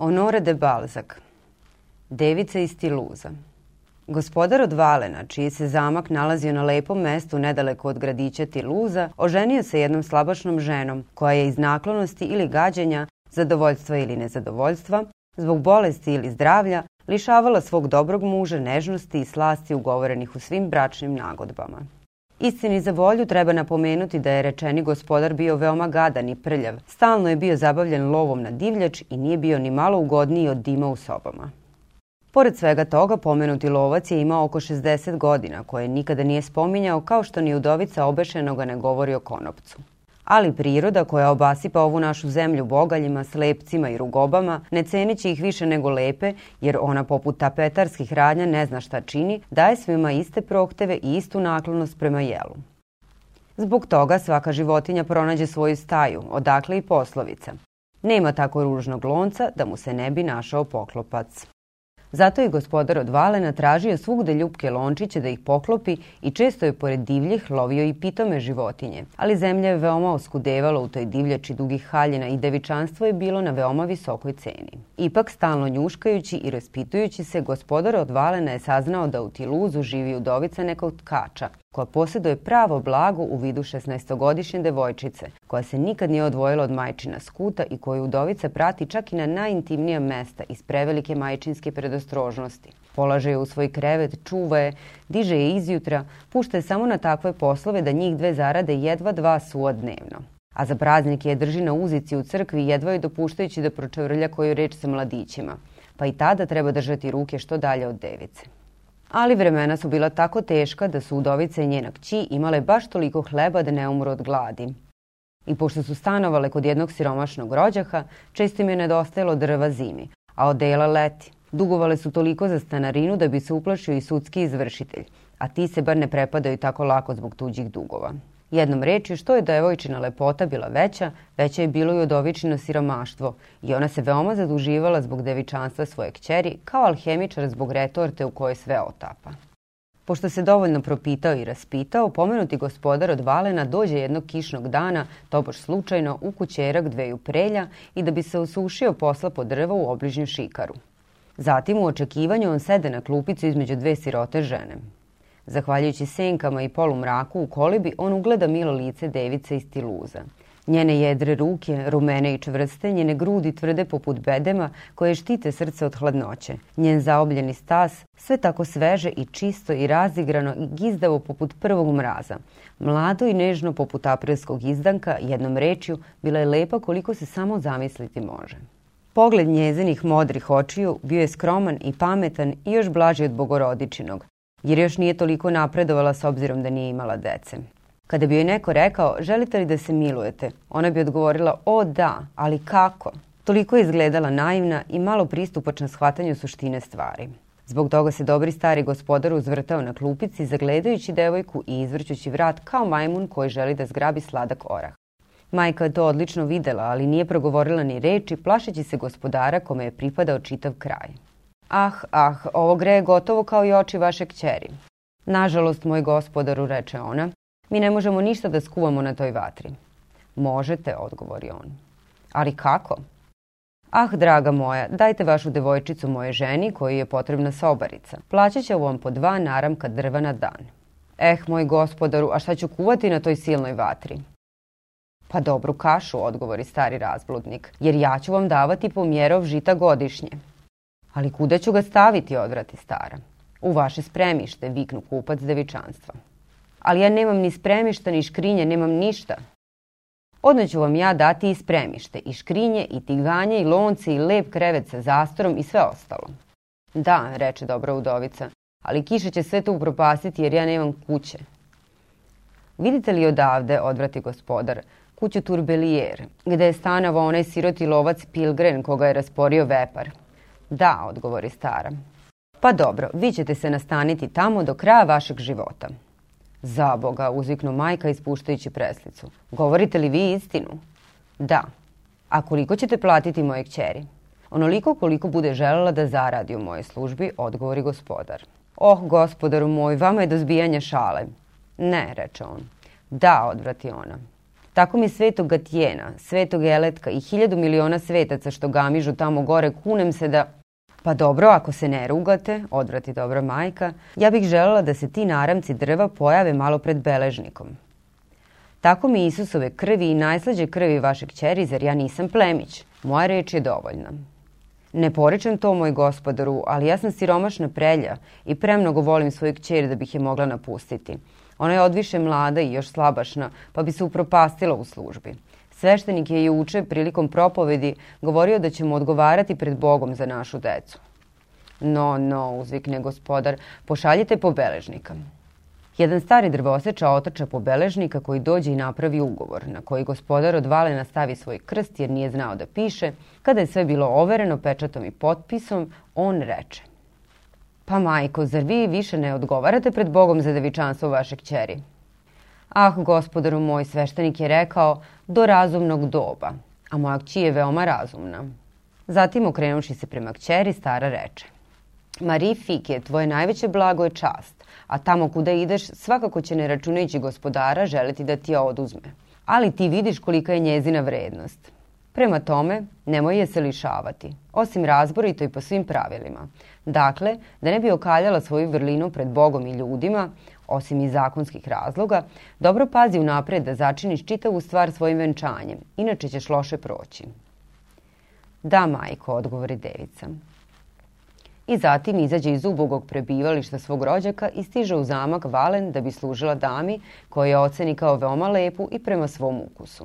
Honore de Balzac Devica iz Tiluza Gospodar od Valena, čiji se zamak nalazio na lepom mestu nedaleko od gradića Tiluza, oženio se jednom slabašnom ženom, koja je iz naklonosti ili gađenja, zadovoljstva ili nezadovoljstva, zbog bolesti ili zdravlja, lišavala svog dobrog muža nežnosti i slasti ugovorenih u svim bračnim nagodbama. Istini za volju treba napomenuti da je rečeni gospodar bio veoma gadan i prljav, stalno je bio zabavljen lovom na divljač i nije bio ni malo ugodniji od dima u sobama. Pored svega toga, pomenuti lovac je imao oko 60 godina, koje nikada nije spominjao, kao što ni udovica obešenoga ne govori o konopcu. Ali priroda koja obasipa ovu našu zemlju bogaljima, slepcima i rugobama, ne cenići ih više nego lepe, jer ona poput tapetarskih radnja ne zna šta čini, daje svima iste prohteve i istu naklonost prema jelu. Zbog toga svaka životinja pronađe svoju staju, odakle i poslovica. Nema tako ružnog lonca da mu se ne bi našao poklopac. Zato je gospodar od Valena tražio svugde ljubke lončiće da ih poklopi i često je pored divljih lovio i pitome životinje. Ali zemlja je veoma oskudevala u toj divljači dugih haljina i devičanstvo je bilo na veoma visokoj ceni. Ipak, stalno njuškajući i raspitujući se, gospodar od Valena je saznao da u Tiluzu živi udovica nekog tkača, koja posjeduje pravo blago u vidu 16-godišnje devojčice, koja se nikad nije odvojila od majčina skuta i koju udovica prati čak i na najintimnija mesta iz prevelike majčinske predostrožnosti. Polaže je u svoj krevet, čuva je, diže je izjutra, pušta je samo na takve poslove da njih dve zarade jedva dva suva dnevno. A za praznike je drži na uzici u crkvi jedva je dopuštajući da pročevrlja koju reč sa mladićima, pa i tada treba držati ruke što dalje od device ali vremena su bila tako teška da su udovica i njena kći imale baš toliko hleba da ne umru od gladi. I pošto su stanovale kod jednog siromašnog rođaha, često im je nedostajalo drva zimi, a odela leti. Dugovale su toliko za stanarinu da bi se uplašio i sudski izvršitelj, a ti se bar ne prepadaju tako lako zbog tuđih dugova. Jednom rečju, što je devojčina lepota bila veća, veća je bilo i odovičino siromaštvo i ona se veoma zaduživala zbog devičanstva svoje kćeri, kao alhemičar zbog retorte u kojoj sve otapa. Pošto se dovoljno propitao i raspitao, pomenuti gospodar od Valena dođe jednog kišnog dana, tobož slučajno, u kućerak dveju prelja i da bi se osušio posla po drvo u obližnju šikaru. Zatim u očekivanju on sede na klupicu između dve sirote žene. Zahvaljujući senkama i polumraku u kolibi, on ugleda milo lice device iz Tiluza. Njene jedre ruke, rumene i čvrste, njene grudi tvrde poput bedema koje štite srce od hladnoće. Njen zaobljeni stas, sve tako sveže i čisto i razigrano i gizdavo poput prvog mraza. Mlado i nežno poput aprilskog izdanka, jednom rečju, bila je lepa koliko se samo zamisliti može. Pogled njezinih modrih očiju bio je skroman i pametan i još blaži od bogorodičinog, jer još nije toliko napredovala s obzirom da nije imala dece. Kada bi joj neko rekao, želite li da se milujete, ona bi odgovorila, o da, ali kako? Toliko je izgledala naivna i malo pristupačna shvatanju suštine stvari. Zbog toga se dobri stari gospodar uzvrtao na klupici, zagledajući devojku i izvrćući vrat kao majmun koji želi da zgrabi sladak orah. Majka je to odlično videla, ali nije progovorila ni reči, plašeći se gospodara kome je pripadao čitav kraj. Ah, ah, ovo greje gotovo kao i oči vaše kćeri. Nažalost, moj gospodaru, reče ona, mi ne možemo ništa da skuvamo na toj vatri. Možete, odgovori on. Ali kako? Ah, draga moja, dajte vašu devojčicu moje ženi koji je potrebna sobarica. Plaćat će vam po dva naramka drva na dan. Eh, moj gospodaru, a šta ću kuvati na toj silnoj vatri? Pa dobru kašu, odgovori stari razbludnik, jer ja ću vam davati po mjerov žita godišnje. Ali kuda ću ga staviti, odvrati stara. U vaše spremište, viknu kupac devičanstva. Ali ja nemam ni spremišta, ni škrinje, nemam ništa. Odmah ću vam ja dati i spremište, i škrinje, i tiganje, i lonce, i lep krevet sa zastorom i sve ostalo. Da, reče dobra udovica, ali kiša će sve to upropastiti jer ja nemam kuće. Vidite li odavde, odvrati gospodar, kuću Turbelijer, gde je stanava onaj siroti lovac Pilgren koga je rasporio vepar. Da, odgovori stara. Pa dobro, vi ćete se nastaniti tamo do kraja vašeg života. Za Boga, uzviknu majka ispuštajući preslicu. Govorite li vi istinu? Da. A koliko ćete platiti moje kćeri? Onoliko koliko bude želela da zaradi u mojoj službi, odgovori gospodar. Oh, gospodaru moj, vama je do zbijanja šale. Ne, reče on. Da, odvrati ona. Tako mi svetog Gatijena, svetog Eletka i hiljadu miliona svetaca što gamižu tamo gore, kunem se da Pa dobro, ako se ne rugate, odvrati dobra majka, ja bih želela da se ti naramci drva pojave malo pred beležnikom. Tako mi Isusove krvi i najslađe krvi vašeg čeri, zar ja nisam plemić. Moja reč je dovoljna. Ne poričem to, moj gospodaru, ali ja sam siromašna prelja i premnogo volim svoju kćer da bih je mogla napustiti. Ona je odviše mlada i još slabašna, pa bi se upropastila u službi. Sveštenik je juče prilikom propovedi govorio da ćemo odgovarati pred Bogom za našu decu. No, no, uzvikne gospodar, pošaljite pobeležnika. Jedan stari drvoseča otača pobeležnika koji dođe i napravi ugovor, na koji gospodar od Valena stavi svoj krst jer nije znao da piše. Kada je sve bilo overeno pečatom i potpisom, on reče Pa majko, zar vi više ne odgovarate pred Bogom za devičanstvo vaše kćeri? Ah, gospodaru moj, sveštenik je rekao, do razumnog doba, a moja kći je veoma razumna. Zatim, okrenuši se prema kćeri, stara reče, Marie Fike, tvoje najveće blago je čast, a tamo kuda ideš, svakako će ne računajući gospodara želiti da ti je oduzme. Ali ti vidiš kolika je njezina vrednost. Prema tome, nemoj je se lišavati, osim razborito i po svim pravilima. Dakle, da ne bi okaljala svoju vrlinu pred Bogom i ljudima, osim iz zakonskih razloga, dobro pazi unapred da začiniš čitavu stvar svojim venčanjem, inače ćeš loše proći. Da, majko, odgovori devica. I zatim izađe iz ubogog prebivališta svog rođaka i stiže u zamak Valen da bi služila dami koja je oceni kao veoma lepu i prema svom ukusu.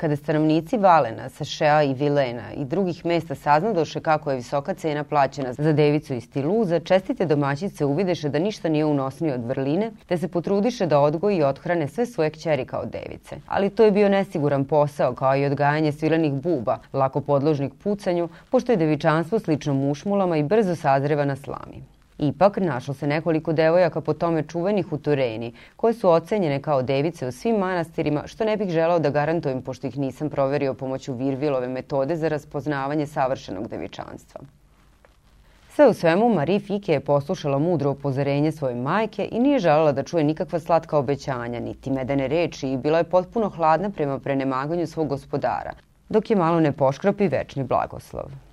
Kada stanovnici Valena, Sašea i Vilena i drugih mesta saznadoše kako je visoka cena plaćena za devicu iz Tiluza, čestite domaćice uvideše da ništa nije unosnije od vrline, te se potrudiše da odgoji i othrane sve svoje kćeri kao device. Ali to je bio nesiguran posao, kao i odgajanje svilenih buba, lako podložnih pucanju, pošto je devičanstvo slično mušmulama i brzo sazreva na slami. Ipak, našlo se nekoliko devojaka po tome čuvenih u Tureni, koje su ocenjene kao device u svim manastirima, što ne bih želao da garantujem, pošto ih nisam proverio pomoću Virvilove metode za raspoznavanje savršenog devičanstva. Sve u svemu, Marie Fike je poslušala mudro upozorenje svoje majke i nije želela da čuje nikakva slatka obećanja, niti medene reči i bila je potpuno hladna prema prenemaganju svog gospodara, dok je malo ne poškropi večni blagoslov.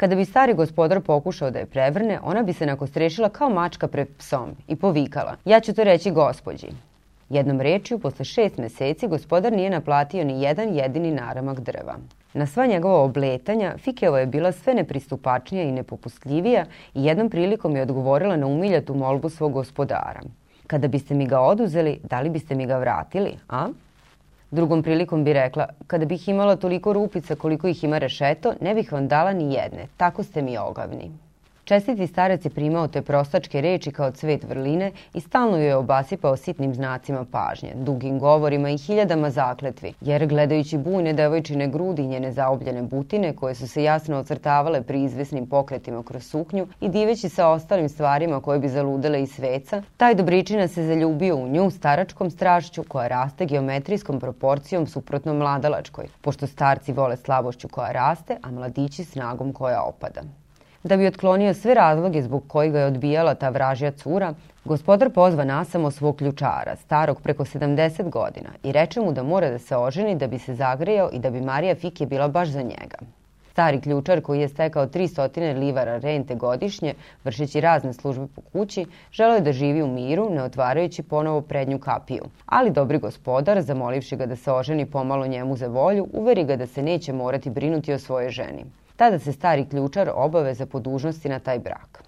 Kada bi stari gospodar pokušao da je prevrne, ona bi se nakostrešila kao mačka pred psom i povikala, ja ću to reći gospođi. Jednom rečju, posle šest meseci, gospodar nije naplatio ni jedan jedini naramak drva. Na sva njegova obletanja, Fikeova je bila sve nepristupačnija i nepopustljivija i jednom prilikom je odgovorila na umiljatu molbu svog gospodara. Kada biste mi ga oduzeli, da li biste mi ga vratili, a? Drugom prilikom bi rekla, kada bih imala toliko rupica koliko ih ima rešeto, ne bih vam dala ni jedne, tako ste mi ogavni. Čestiti starac je primao te prostačke reči kao cvet vrline i stalno joj je obasipao sitnim znacima pažnje, dugim govorima i hiljadama zakletvi, jer gledajući bujne devojčine grudi i njene zaobljene butine koje su se jasno ocrtavale pri izvesnim pokretima kroz suknju i diveći sa ostalim stvarima koje bi zaludele i sveca, taj dobričina se zaljubio u nju staračkom strašću koja raste geometrijskom proporcijom suprotno mladalačkoj, pošto starci vole slabošću koja raste, a mladići snagom koja opada. Da bi otklonio sve razloge zbog kojih ga je odbijala ta vražja cura, gospodar pozva nasamo svog ključara, starog preko 70 godina, i reče mu da mora da se oženi da bi se zagrejao i da bi Marija Fike bila baš za njega. Stari ključar koji je stekao 300 livara rente godišnje, vršeći razne službe po kući, želeo je da živi u miru, ne otvarajući ponovo prednju kapiju. Ali dobri gospodar, zamolivši ga da se oženi pomalo njemu za volju, uveri ga da se neće morati brinuti o svojoj ženi. Tada se stari ključar obaveza po dužnosti na taj brak.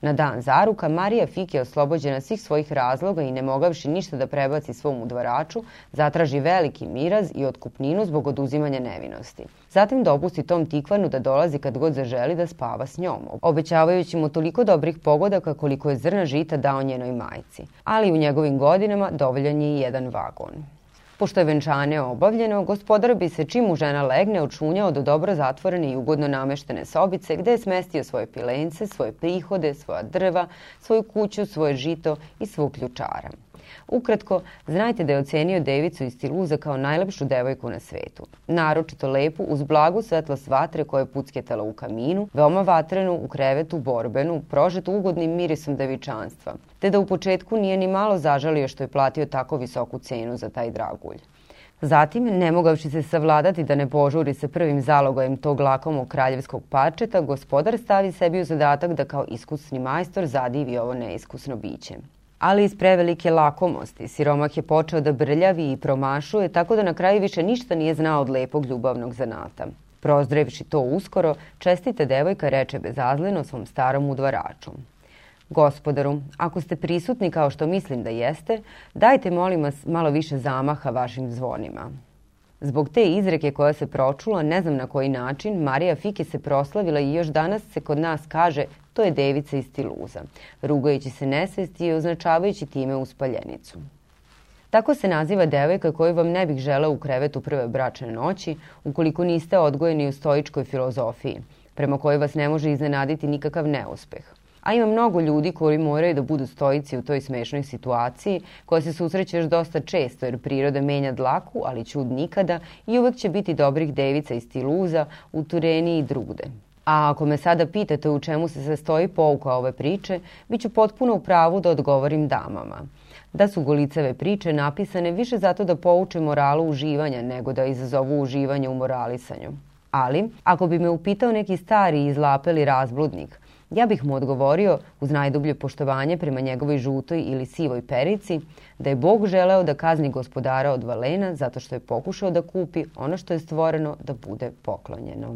Na dan zaruka Marija Fik je oslobođena svih svojih razloga i ne mogavši ništa da prebaci svom udvaraču, zatraži veliki miraz i otkupninu zbog oduzimanja nevinosti. Zatim dopusti tom tikvanu da dolazi kad god zaželi da spava s njom, obećavajući mu toliko dobrih pogodaka koliko je zrna žita dao njenoj majci. Ali u njegovim godinama dovoljan je i jedan vagon. Pošto je venčanje obavljeno, gospodar bi se čim mu žena legne očunjao do dobro zatvorene i ugodno nameštene sobice gde je smestio svoje pilence, svoje prihode, svoja drva, svoju kuću, svoje žito i svog ključara. Ukratko, znajte da je ocenio devicu iz Tiluza kao najlepšu devojku na svetu. Naročito lepu, uz blagu svetlost vatre koja je pucketala u kaminu, veoma vatrenu, u krevetu, borbenu, prožetu ugodnim mirisom devičanstva, te da u početku nije ni malo zažalio što je platio tako visoku cenu za taj dragulj. Zatim, ne mogavši se savladati da ne požuri sa prvim zalogojem tog lakomog kraljevskog parčeta, gospodar stavi sebi u zadatak da kao iskusni majstor zadivi ovo neiskusno biće. Ali iz prevelike lakomosti, siromah je počeo da brljavi i promašuje, tako da na kraju više ništa nije znao od lepog ljubavnog zanata. Prozdrevši to uskoro, čestite devojka reče bezazleno svom starom udvaraču. Gospodaru, ako ste prisutni kao što mislim da jeste, dajte molim vas malo više zamaha vašim zvonima. Zbog te izreke koja se pročula, ne znam na koji način, Marija Fike se proslavila i još danas se kod nas kaže to je devica iz Tiluza, rugajući se nesvesti i označavajući time uspaljenicu. Tako se naziva devojka koju vam ne bih želeo u krevetu prve bračne noći, ukoliko niste odgojeni u stoičkoj filozofiji, prema kojoj vas ne može iznenaditi nikakav neuspeh – a ima mnogo ljudi koji moraju da budu stojici u toj smešnoj situaciji, koja se susreće još dosta često, jer priroda menja dlaku, ali čud nikada i uvek će biti dobrih devica iz Tiluza, u Tureni i drugde. A ako me sada pitate u čemu se sastoji pouka ove priče, bit ću potpuno u pravu da odgovorim damama. Da su goliceve priče napisane više zato da pouče moralu uživanja nego da izazovu uživanje u moralisanju. Ali, ako bi me upitao neki stari izlapeli razbludnik, Ja bih mu odgovorio uz najdublje poštovanje prema njegovoj žutoj ili sivoj perici da je Bog želeo da kazni gospodara od Valena zato što je pokušao da kupi ono što je stvoreno da bude poklonjeno.